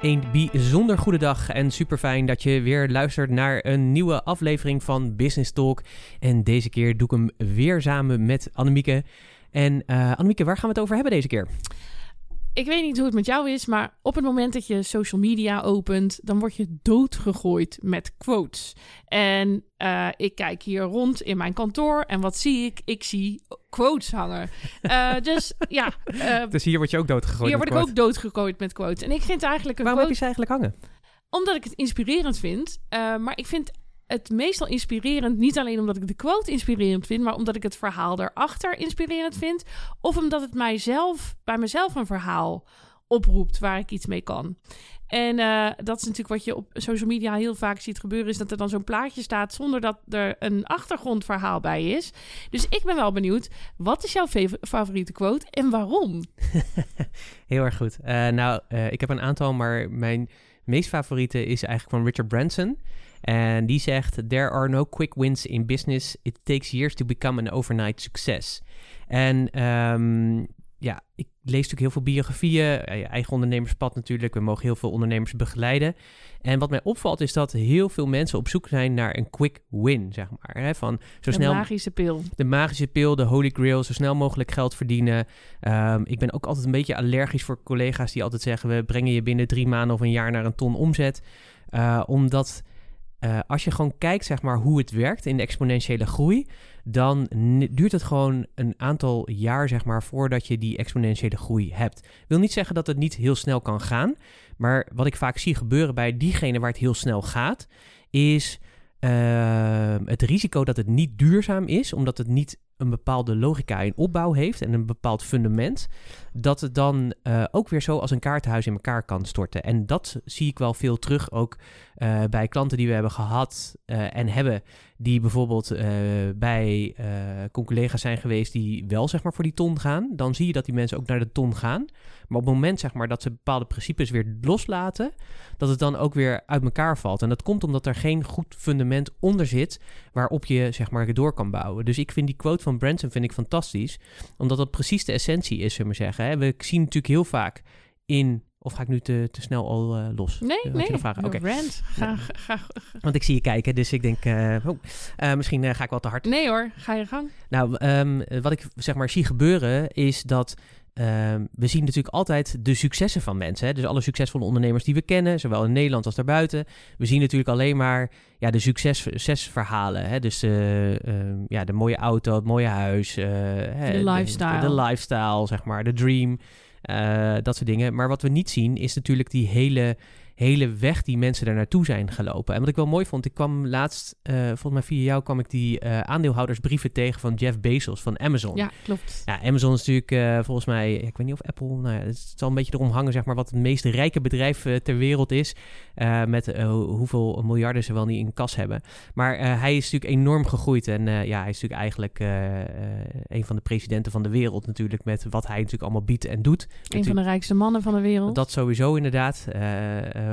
Een bijzonder goede dag en super fijn dat je weer luistert naar een nieuwe aflevering van Business Talk. En deze keer doe ik hem weer samen met Annemieke. En uh, Annemieke, waar gaan we het over hebben deze keer? Ik weet niet hoe het met jou is, maar op het moment dat je social media opent, dan word je doodgegooid met quotes. En uh, ik kijk hier rond in mijn kantoor en wat zie ik? Ik zie quotes hangen. Uh, dus ja. Uh, dus hier word je ook doodgegooid Hier word ik ook doodgegooid met quotes. En ik vind eigenlijk een Waarom quote... heb je ze eigenlijk hangen? Omdat ik het inspirerend vind. maar ik vind het meestal inspirerend. Niet alleen omdat ik de quote inspirerend vind, maar omdat ik het verhaal daarachter inspirerend vind. Of omdat het mijzelf, bij mezelf een verhaal oproept waar ik iets mee kan. En uh, dat is natuurlijk wat je op social media heel vaak ziet gebeuren, is dat er dan zo'n plaatje staat zonder dat er een achtergrondverhaal bij is. Dus ik ben wel benieuwd, wat is jouw favoriete quote en waarom? heel erg goed. Uh, nou, uh, ik heb een aantal, maar mijn meest favoriete is eigenlijk van Richard Branson. En die zegt: There are no quick wins in business. It takes years to become an overnight success. En um, ja, ik lees natuurlijk heel veel biografieën, je eigen ondernemerspad natuurlijk. We mogen heel veel ondernemers begeleiden. En wat mij opvalt is dat heel veel mensen op zoek zijn naar een quick win, zeg maar. Hè? Van zo de snel, magische pil. De magische pil, de holy grail, zo snel mogelijk geld verdienen. Um, ik ben ook altijd een beetje allergisch voor collega's die altijd zeggen... we brengen je binnen drie maanden of een jaar naar een ton omzet. Uh, omdat uh, als je gewoon kijkt zeg maar, hoe het werkt in de exponentiële groei, dan duurt het gewoon een aantal jaar zeg maar, voordat je die exponentiële groei hebt. Wil niet zeggen dat het niet heel snel kan gaan, maar wat ik vaak zie gebeuren bij diegene waar het heel snel gaat, is uh, het risico dat het niet duurzaam is, omdat het niet een bepaalde logica in opbouw heeft en een bepaald fundament, dat het dan uh, ook weer zo als een kaartenhuis in elkaar kan storten. En dat zie ik wel veel terug ook uh, bij klanten die we hebben gehad uh, en hebben, die bijvoorbeeld bij collega's zijn geweest die wel zeg maar voor die ton gaan. Dan zie je dat die mensen ook naar de ton gaan. Maar op het moment zeg maar dat ze bepaalde principes weer loslaten, dat het dan ook weer uit elkaar valt. En dat komt omdat er geen goed fundament onder zit waarop je zeg maar door kan bouwen. Dus ik vind die quote van Branson vind ik fantastisch, omdat dat precies de essentie is, zullen we zeggen. Hè? We zien natuurlijk heel vaak in of ga ik nu te, te snel al uh, los? Nee, uh, nee. Vragen? Okay. Rand. Ga, ga, ga, Want ik zie je kijken, dus ik denk, uh, oh, misschien ga ik wel te hard. Nee hoor, ga je gang. Nou, um, wat ik zeg maar zie gebeuren is dat Um, we zien natuurlijk altijd de successen van mensen. Hè? Dus alle succesvolle ondernemers die we kennen, zowel in Nederland als daarbuiten. We zien natuurlijk alleen maar ja, de succes, succesverhalen. Hè? Dus uh, ja, de mooie auto, het mooie huis. De lifestyle. De, de, lifestyle, zeg maar. De dream. Eh, dat soort dingen. Maar wat we niet zien is natuurlijk die hele hele weg die mensen daar naartoe zijn gelopen. En wat ik wel mooi vond, ik kwam laatst, uh, volgens mij via jou kwam ik die uh, aandeelhoudersbrieven tegen van Jeff Bezos van Amazon. Ja, klopt. Ja, Amazon is natuurlijk uh, volgens mij, ik weet niet of Apple, nou ja, het zal een beetje erom hangen, zeg maar, wat het meest rijke bedrijf ter wereld is. met hoeveel miljarden ze wel niet in kas hebben. Maar hij is natuurlijk enorm gegroeid en ja, hij is natuurlijk eigenlijk een van de presidenten van de wereld natuurlijk, met wat hij natuurlijk allemaal biedt en doet. Een van de rijkste mannen van de wereld. Dat sowieso inderdaad.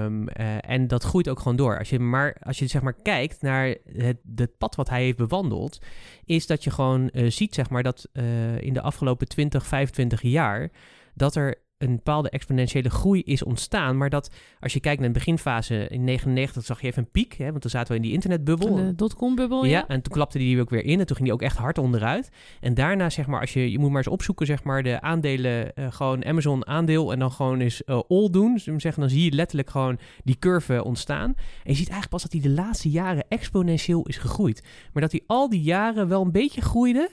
Um, uh, en dat groeit ook gewoon door. Als je, maar, als je zeg maar kijkt naar het, het pad wat hij heeft bewandeld, is dat je gewoon uh, ziet zeg maar, dat uh, in de afgelopen 20, 25 jaar dat er een bepaalde exponentiële groei is ontstaan. Maar dat als je kijkt naar de beginfase in 99 zag je even een piek. Hè, want toen zaten we in die internetbubbel. De dotcom-bubbel, ja. ja. En toen klapte die ook weer in. En toen ging die ook echt hard onderuit. En daarna, zeg maar, als je, je moet maar eens opzoeken, zeg maar, de aandelen, uh, gewoon Amazon aandeel. En dan gewoon eens uh, all doen. Zeggen, dan zie je letterlijk gewoon die curve ontstaan. En je ziet eigenlijk pas dat die de laatste jaren exponentieel is gegroeid. Maar dat die al die jaren wel een beetje groeide,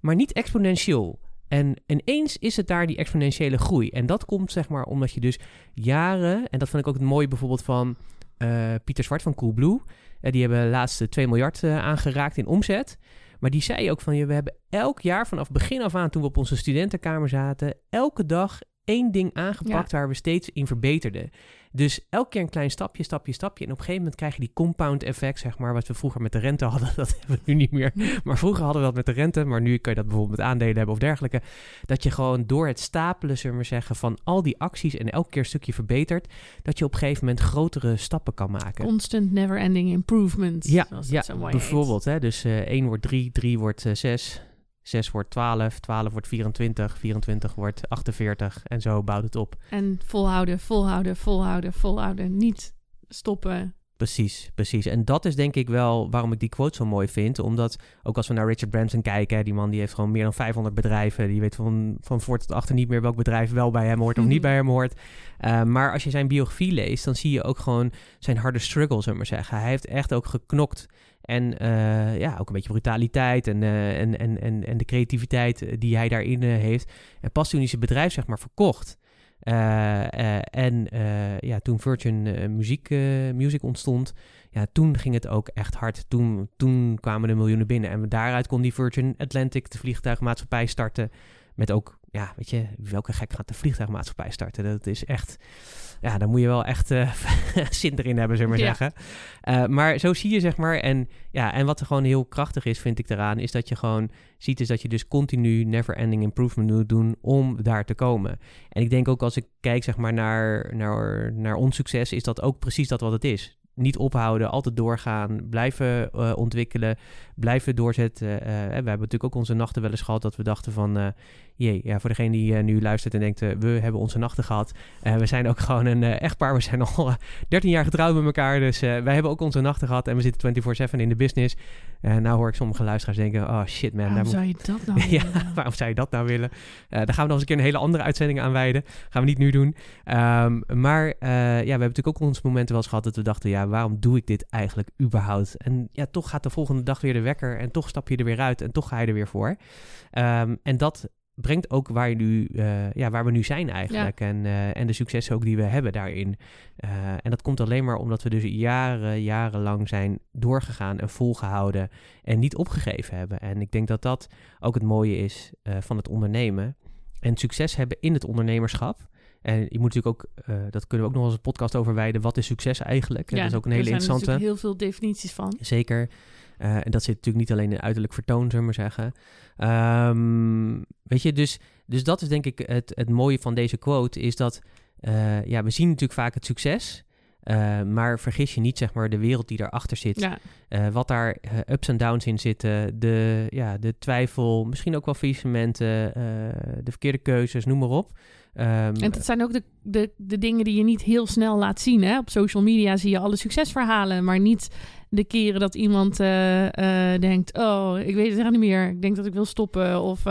maar niet exponentieel. En ineens is het daar die exponentiële groei. En dat komt zeg maar omdat je dus jaren, en dat vind ik ook het mooie bijvoorbeeld van uh, Pieter Zwart van Coolblue. Uh, die hebben de laatste 2 miljard uh, aangeraakt in omzet. Maar die zei ook van, je, we hebben elk jaar vanaf begin af aan toen we op onze studentenkamer zaten, elke dag één ding aangepakt ja. waar we steeds in verbeterden. Dus elke keer een klein stapje, stapje, stapje. En op een gegeven moment krijg je die compound effect, zeg maar, wat we vroeger met de rente hadden. Dat hebben we nu niet meer. Maar vroeger hadden we dat met de rente, maar nu kan je dat bijvoorbeeld met aandelen hebben of dergelijke. Dat je gewoon door het stapelen, zullen we zeggen, van al die acties en elke keer een stukje verbetert, dat je op een gegeven moment grotere stappen kan maken. Constant never-ending improvement. Ja, ja bijvoorbeeld. Hè, dus uh, 1 wordt 3, 3 wordt uh, 6. 6 wordt 12, 12 wordt 24, 24 wordt 48 en zo bouwt het op. En volhouden, volhouden, volhouden, volhouden. Niet stoppen. Precies, precies. En dat is denk ik wel waarom ik die quote zo mooi vind. Omdat ook als we naar Richard Branson kijken, die man die heeft gewoon meer dan 500 bedrijven. Die weet van, van voor tot achter niet meer welk bedrijf wel bij hem hoort of niet bij hem hoort. Uh, maar als je zijn biografie leest, dan zie je ook gewoon zijn harde struggle, zullen we maar zeggen. Hij heeft echt ook geknokt. En uh, ja, ook een beetje brutaliteit en, uh, en, en, en, en de creativiteit die hij daarin heeft. En pas toen hij zijn bedrijf zeg maar verkocht. En ja, toen Virgin muziek, Music ontstond, ja, toen ging het ook echt hard. Toen, toen kwamen de miljoenen binnen. En daaruit kon die Virgin Atlantic, de vliegtuigmaatschappij, starten. Met ook, ja, weet je, welke gek gaat de vliegtuigmaatschappij starten? Dat is echt, ja, dan moet je wel echt uh, zin erin hebben, zullen we maar ja. zeggen. Uh, maar zo zie je, zeg maar, en ja, en wat er gewoon heel krachtig is, vind ik eraan, is dat je gewoon ziet, is dat je dus continu never-ending improvement moet doen om daar te komen. En ik denk ook als ik kijk, zeg maar, naar, naar, naar ons succes, is dat ook precies dat wat het is niet ophouden, altijd doorgaan, blijven uh, ontwikkelen, blijven doorzetten. Uh, we hebben natuurlijk ook onze nachten wel eens gehad dat we dachten van, uh, jee, ja, voor degene die nu luistert en denkt, we hebben onze nachten gehad. we zijn ook gewoon een echtpaar, we zijn al 13 jaar getrouwd met elkaar, dus wij hebben ook onze nachten gehad en we zitten 24/7 in de business. nou hoor ik sommige luisteraars denken, oh shit man. Waarom zou je dat nou ja, waarom zou je dat nou willen? daar gaan we nog eens een keer een hele andere uitzending aan wijden. Gaan we niet nu doen. Um, maar ja, we hebben natuurlijk ook onze momenten wel eens gehad dat we dachten, ja, waarom doe ik dit eigenlijk überhaupt? En ja, toch gaat de volgende dag weer de wekker en toch stap je er weer uit en toch ga je er weer voor. Um, en dat brengt ook waar, nu, uh, ja, waar we nu zijn eigenlijk. Ja. En, uh, en de successen ook die we hebben daarin. Uh, en dat komt alleen maar omdat we dus jaren, jarenlang zijn doorgegaan en volgehouden en niet opgegeven hebben. En ik denk dat dat ook het mooie is van het ondernemen. En succes hebben in het ondernemerschap. En je moet natuurlijk ook, uh, dat kunnen we ook nog als een podcast over wijden. Wat is succes eigenlijk? Ja, dat is ook een hele interessante. Er zijn heel veel definities van. Zeker. Uh, en dat zit natuurlijk niet alleen in uiterlijk vertoon, zullen we maar zeggen. Um, weet je, dus, dus dat is denk ik het, het mooie van deze quote, is dat uh, ja, we zien natuurlijk vaak het succes. Uh, maar vergis je niet, zeg maar, de wereld die daarachter zit. Ja. Uh, wat daar uh, ups en downs in zitten. De, ja, de twijfel, misschien ook wel faillissementen, de verkeerde keuzes, noem maar op. Um, en dat zijn ook de, de, de dingen die je niet heel snel laat zien. Hè? Op social media zie je alle succesverhalen, maar niet de keren dat iemand denkt: Oh, ik weet het echt niet meer. Ik denk dat ik wil stoppen. Of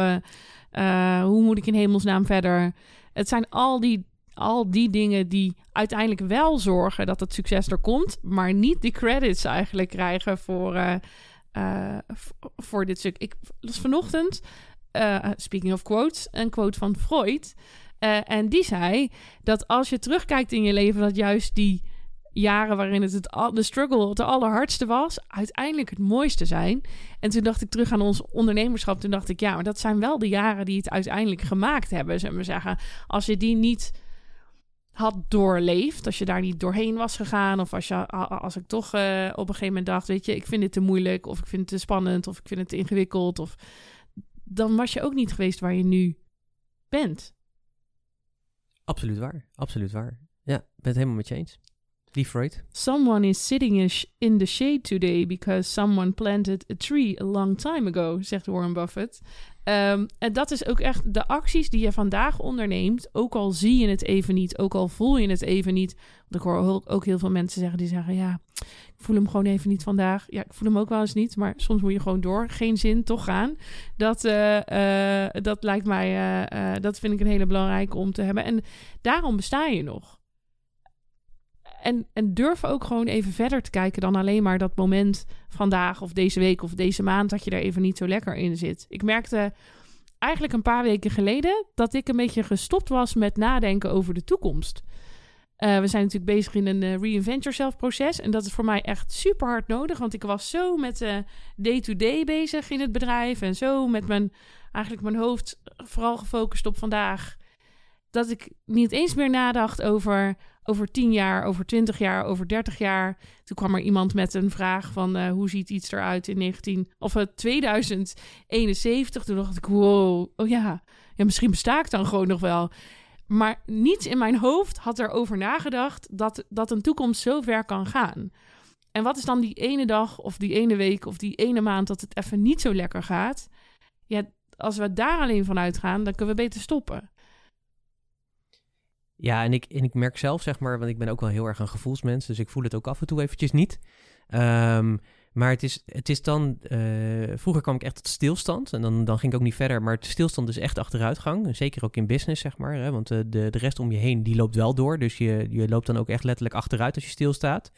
hoe moet ik in hemelsnaam verder? Het zijn al die al die dingen die uiteindelijk wel zorgen dat het succes er komt, maar niet de credits eigenlijk krijgen voor, voor dit stuk. Ik las vanochtend, speaking of quotes, een quote van Freud. en die zei dat als je terugkijkt in je leven, dat juist die jaren waarin het, het de struggle het allerhardste was, uiteindelijk het mooiste zijn. En toen dacht ik terug aan ons ondernemerschap. Toen dacht ik, ja, maar dat zijn wel de jaren die het uiteindelijk gemaakt hebben. Zullen we zeggen, als je die niet had doorleefd. Als je daar niet doorheen was gegaan. Of als, je, als ik toch uh, op een gegeven moment dacht: Weet je, ik vind dit te moeilijk. Of ik vind het te spannend. Of ik vind het te ingewikkeld. Of dan was je ook niet geweest waar je nu bent. Absoluut waar. Absoluut waar. Ja, ik ben het helemaal met je eens. Die Freud. Someone is sitting in the shade today because someone planted a tree a long time ago, zegt Warren Buffett. Ehm, en dat is ook echt de acties die je vandaag onderneemt, ook al zie je het even niet, ook al voel je het even niet. Want ik hoor ook- heel veel mensen zeggen die zeggen, ja, ik voel hem gewoon even niet vandaag. Ja, ik voel hem ook wel eens niet, maar soms moet je gewoon door. Geen zin, toch gaan. Dat, eh, eh, dat lijkt mij, eh, dat vind ik een hele belangrijke om te hebben. En daarom besta je nog. En, en durf ook gewoon even verder te kijken dan alleen maar dat moment vandaag of deze week of deze maand dat je er even niet zo lekker in zit. Ik merkte eigenlijk een paar weken geleden dat ik een beetje gestopt was met nadenken over de toekomst. Eh, we zijn natuurlijk bezig in een eh, reinvent yourself proces en dat is voor mij echt super hard nodig, want ik was zo met eh, day-to-day bezig in het bedrijf en zo met mijn eigenlijk mijn hoofd vooral gefocust op vandaag, dat ik niet eens meer nadacht over over 10 jaar, over 20 jaar, over 30 jaar. Toen kwam er iemand met een vraag van eh, hoe ziet iets eruit in 19 of eh, 2071. Toen dacht ik, wow, oh ja, ja, misschien besta ik dan gewoon nog wel. Maar niets in mijn hoofd had erover nagedacht dat, dat een toekomst zo ver kan gaan. En wat is dan die ene dag of die ene week of die ene maand dat het even niet zo lekker gaat? Ja, als we daar alleen van uitgaan, dan kunnen we beter stoppen. Ja, en ik, en ik merk zelf, zeg maar, want ik ben ook wel heel erg een gevoelsmens, dus ik voel het ook af en toe eventjes niet. Ehm, maar het is, het is dan, eh, vroeger kwam ik echt tot stilstand en dan, dan ging ik ook niet verder, maar het stilstand is echt achteruitgang. Zeker ook in business, zeg maar, hè, want eh, de, de rest om je heen, die loopt wel door. Dus je, je loopt dan ook echt letterlijk achteruit als je stilstaat.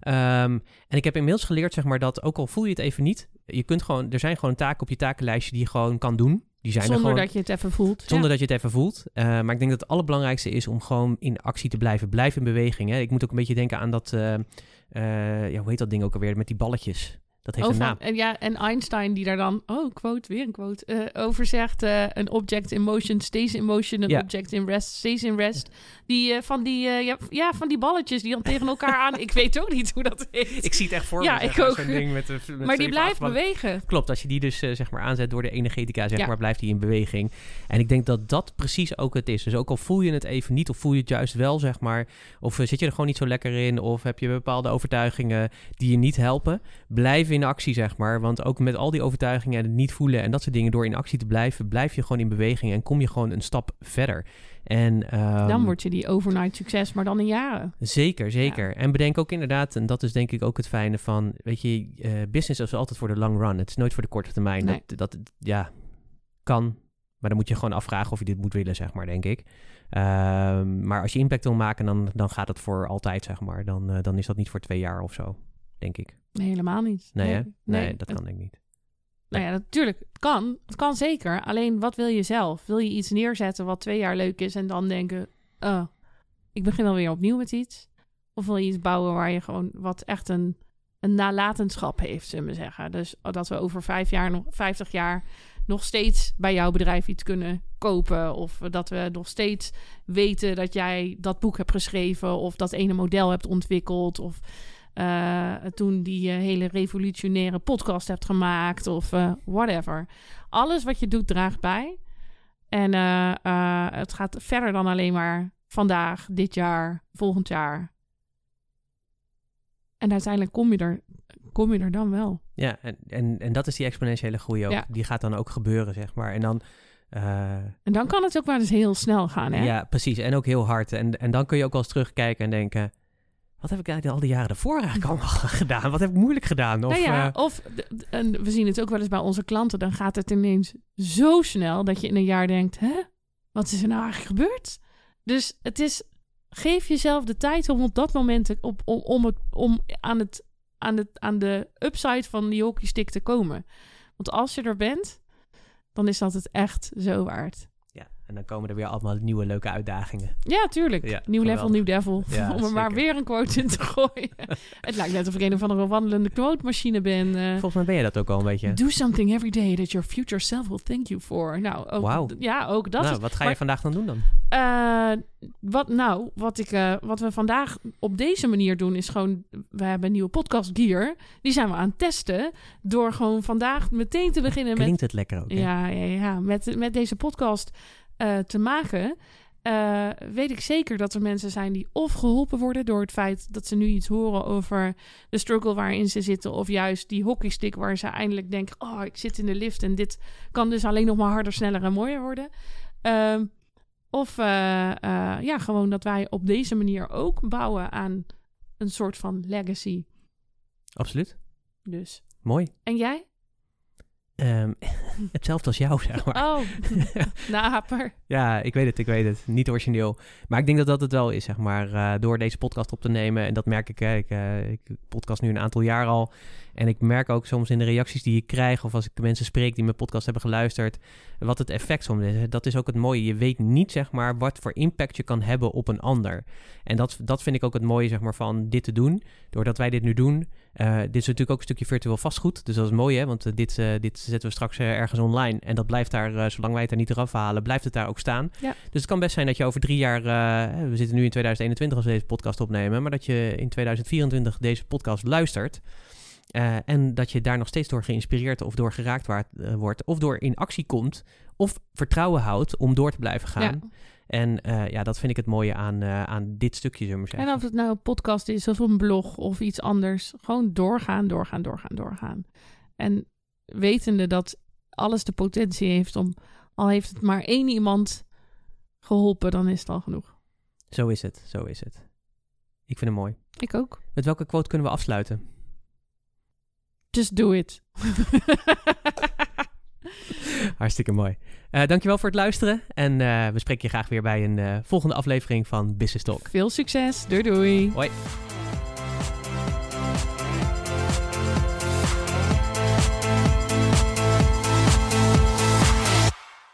Ehm, en ik heb inmiddels geleerd, zeg maar, dat ook al voel je het even niet, je kunt gewoon, er zijn gewoon taken op je takenlijstje die je gewoon kan doen. Die zijn er Zonder gewoon. dat je het even voelt. Zonder dat je het even voelt. Uh, maar ik denk dat het allerbelangrijkste is om gewoon in actie te blijven. Blijf in beweging. Hè? Ik moet ook een beetje denken aan dat... Uh, uh, ja, hoe heet dat ding ook alweer? Met die balletjes. Dat heeft een naam. En, ja, en Einstein die daar dan... Oh, quote, weer een quote. Uh, over zegt... een object in motion stays in motion. Een object in rest stays in rest. Die eh, van die... eh, ja, van die balletjes die dan tegen elkaar aan... Ik weet ook niet hoe dat heet. Ik zie het echt voor Ja, me. ik zeg ook. Ding met, de- met maar die blijft bewegen. Klopt, als je die dus eh, zeg maar aanzet door de energetica, zeg Ja. maar, blijft die in beweging. En ik denk dat dat precies ook het is. Dus ook al voel je het even niet, of voel je het juist wel, zeg maar, of zit je er gewoon niet zo lekker in, of heb je bepaalde overtuigingen die je niet helpen, blijf in actie, zeg maar. Want ook met al die overtuigingen en het niet voelen en dat soort dingen, door in actie te blijven, blijf je gewoon in beweging en kom je gewoon een stap verder. En, ehm, dan word je die overnight succes, maar dan in jaren. Zeker, zeker. En bedenk ook inderdaad, en dat is denk ik ook het fijne van, weet je, eh, business is altijd voor de long run. Het is nooit voor de korte termijn. Nee. Dat, dat, ja, kan. Maar dan moet je gewoon afvragen of je dit moet willen, zeg maar, denk ik. Ehm, maar als je impact wil maken, dan, dan gaat het voor altijd, zeg maar. Dan, eh, dan is dat niet voor twee jaar of zo, denk ik. Nee, helemaal niet. Nee, hè? Nee, nee. dat kan denk ik niet. Nou ja, natuurlijk. Het kan. Het kan zeker. Alleen, wat wil je zelf? Wil je iets neerzetten wat twee jaar leuk is en dan denken... Oh, ik begin alweer opnieuw met iets? Of wil je iets bouwen waar je gewoon wat echt een, een nalatenschap heeft, zullen we zeggen. Dus dat we over vijf jaar, nog, vijftig jaar nog steeds bij jouw bedrijf iets kunnen kopen. Of dat we nog steeds weten dat jij dat boek hebt geschreven. Of dat ene model hebt ontwikkeld. Of eh, toen die eh, hele revolutionaire podcast hebt gemaakt. Of eh, whatever. Alles wat je doet draagt bij. En het gaat verder dan alleen maar vandaag, dit jaar, volgend jaar. En uiteindelijk kom je er, kom je er dan wel. Ja, en, en, en dat is die exponentiële groei ook. Ja. Die gaat dan ook gebeuren, zeg maar. En dan... En dan kan het ook wel eens heel snel gaan, hè? Ja, precies. En ook heel hard. En, en dan kun je ook wel eens terugkijken en denken... Wat heb ik eigenlijk al die jaren ervoor eigenlijk allemaal gedaan? Wat heb ik moeilijk gedaan? Of, nou ja, eh, of en we zien het ook wel eens bij onze klanten. Dan gaat het ineens zo snel dat je in een jaar denkt: hè, wat is er nou eigenlijk gebeurd? Dus het is, geef jezelf de tijd om op dat moment op, om, om, het, om aan, het, aan, het, aan de upside van die hockeystick te komen. Want als je er bent, dan is dat het echt zo waard. En dan komen er weer allemaal nieuwe leuke uitdagingen. Ja, tuurlijk. Ja, nieuw level, nieuw devil. Ja, om er maar weer een quote in te gooien. het lijkt net of ik een of andere wandelende quote machine ben. eh. Volgens mij ben je dat ook al een beetje. Do something every day that your future self will thank you for. Nou, ook, ja, ook dat nou, is... wat ga je vandaag dan doen dan? Eh, wat, nou, wat, ik, eh, wat we vandaag op deze manier doen is gewoon... We hebben een nieuwe podcast gear. Die zijn we aan het testen. Door gewoon vandaag meteen te beginnen met... Klinkt het lekker ook, hè? Ja, ja, ja met, met deze podcast eh, te maken. eh, weet ik zeker dat er mensen zijn die of geholpen worden door het feit dat ze nu iets horen over de struggle waarin ze zitten, of juist die hockeystick waar ze eindelijk denken: oh, ik zit in de lift en dit kan dus alleen nog maar harder, sneller en mooier worden. Ehm, of eh, eh, ja, gewoon dat wij op deze manier ook bouwen aan een soort van legacy. Absoluut. Dus. Mooi. En jij? Ehm, hetzelfde als jou, zeg maar. Oh, naper. Ja, ik weet het, ik weet het. Niet origineel. Maar ik denk dat dat het wel is, zeg maar. eh, door deze podcast op te nemen. En dat merk ik, hè, ik, eh, ik podcast nu een aantal jaar al. En ik merk ook soms in de reacties die ik krijg... of als ik mensen spreek die mijn podcast hebben geluisterd... wat het effect soms is. Dat is ook het mooie. Je weet niet, zeg maar, wat voor impact je kan hebben op een ander. En dat, dat vind ik ook het mooie, zeg maar, van dit te doen. Doordat wij dit nu doen... eh, dit is natuurlijk ook een stukje virtueel vastgoed. Dus dat is mooi, hè? Want dit, dit zetten we straks eh, ergens online. En dat blijft daar, eh, zolang wij het er niet eraf halen... blijft het daar ook staan. Ja. Dus het kan best zijn dat je over drie jaar... eh, we zitten nu in 2021 als we deze podcast opnemen... maar dat je in 2024 deze podcast luistert... eh, en dat je daar nog steeds door geïnspireerd of door geraakt waard- wordt... of door in actie komt... of vertrouwen houdt om door te blijven gaan. Ja. En ja, dat vind ik het mooie aan, aan dit stukje, zullen we maar zeggen. En of het nou een podcast is of een blog of iets anders. Gewoon doorgaan, doorgaan, doorgaan, doorgaan. En wetende dat alles de potentie heeft om, al heeft het maar één iemand geholpen, dan is het al genoeg. Zo is het, zo is het. Ik vind het mooi. Ik ook. Met welke quote kunnen we afsluiten? Just do it. Hartstikke mooi. Eh dankjewel voor het luisteren. En eh, we spreken je graag weer bij een eh, volgende aflevering van Business Talk. Veel succes. Doei doei. Hoi.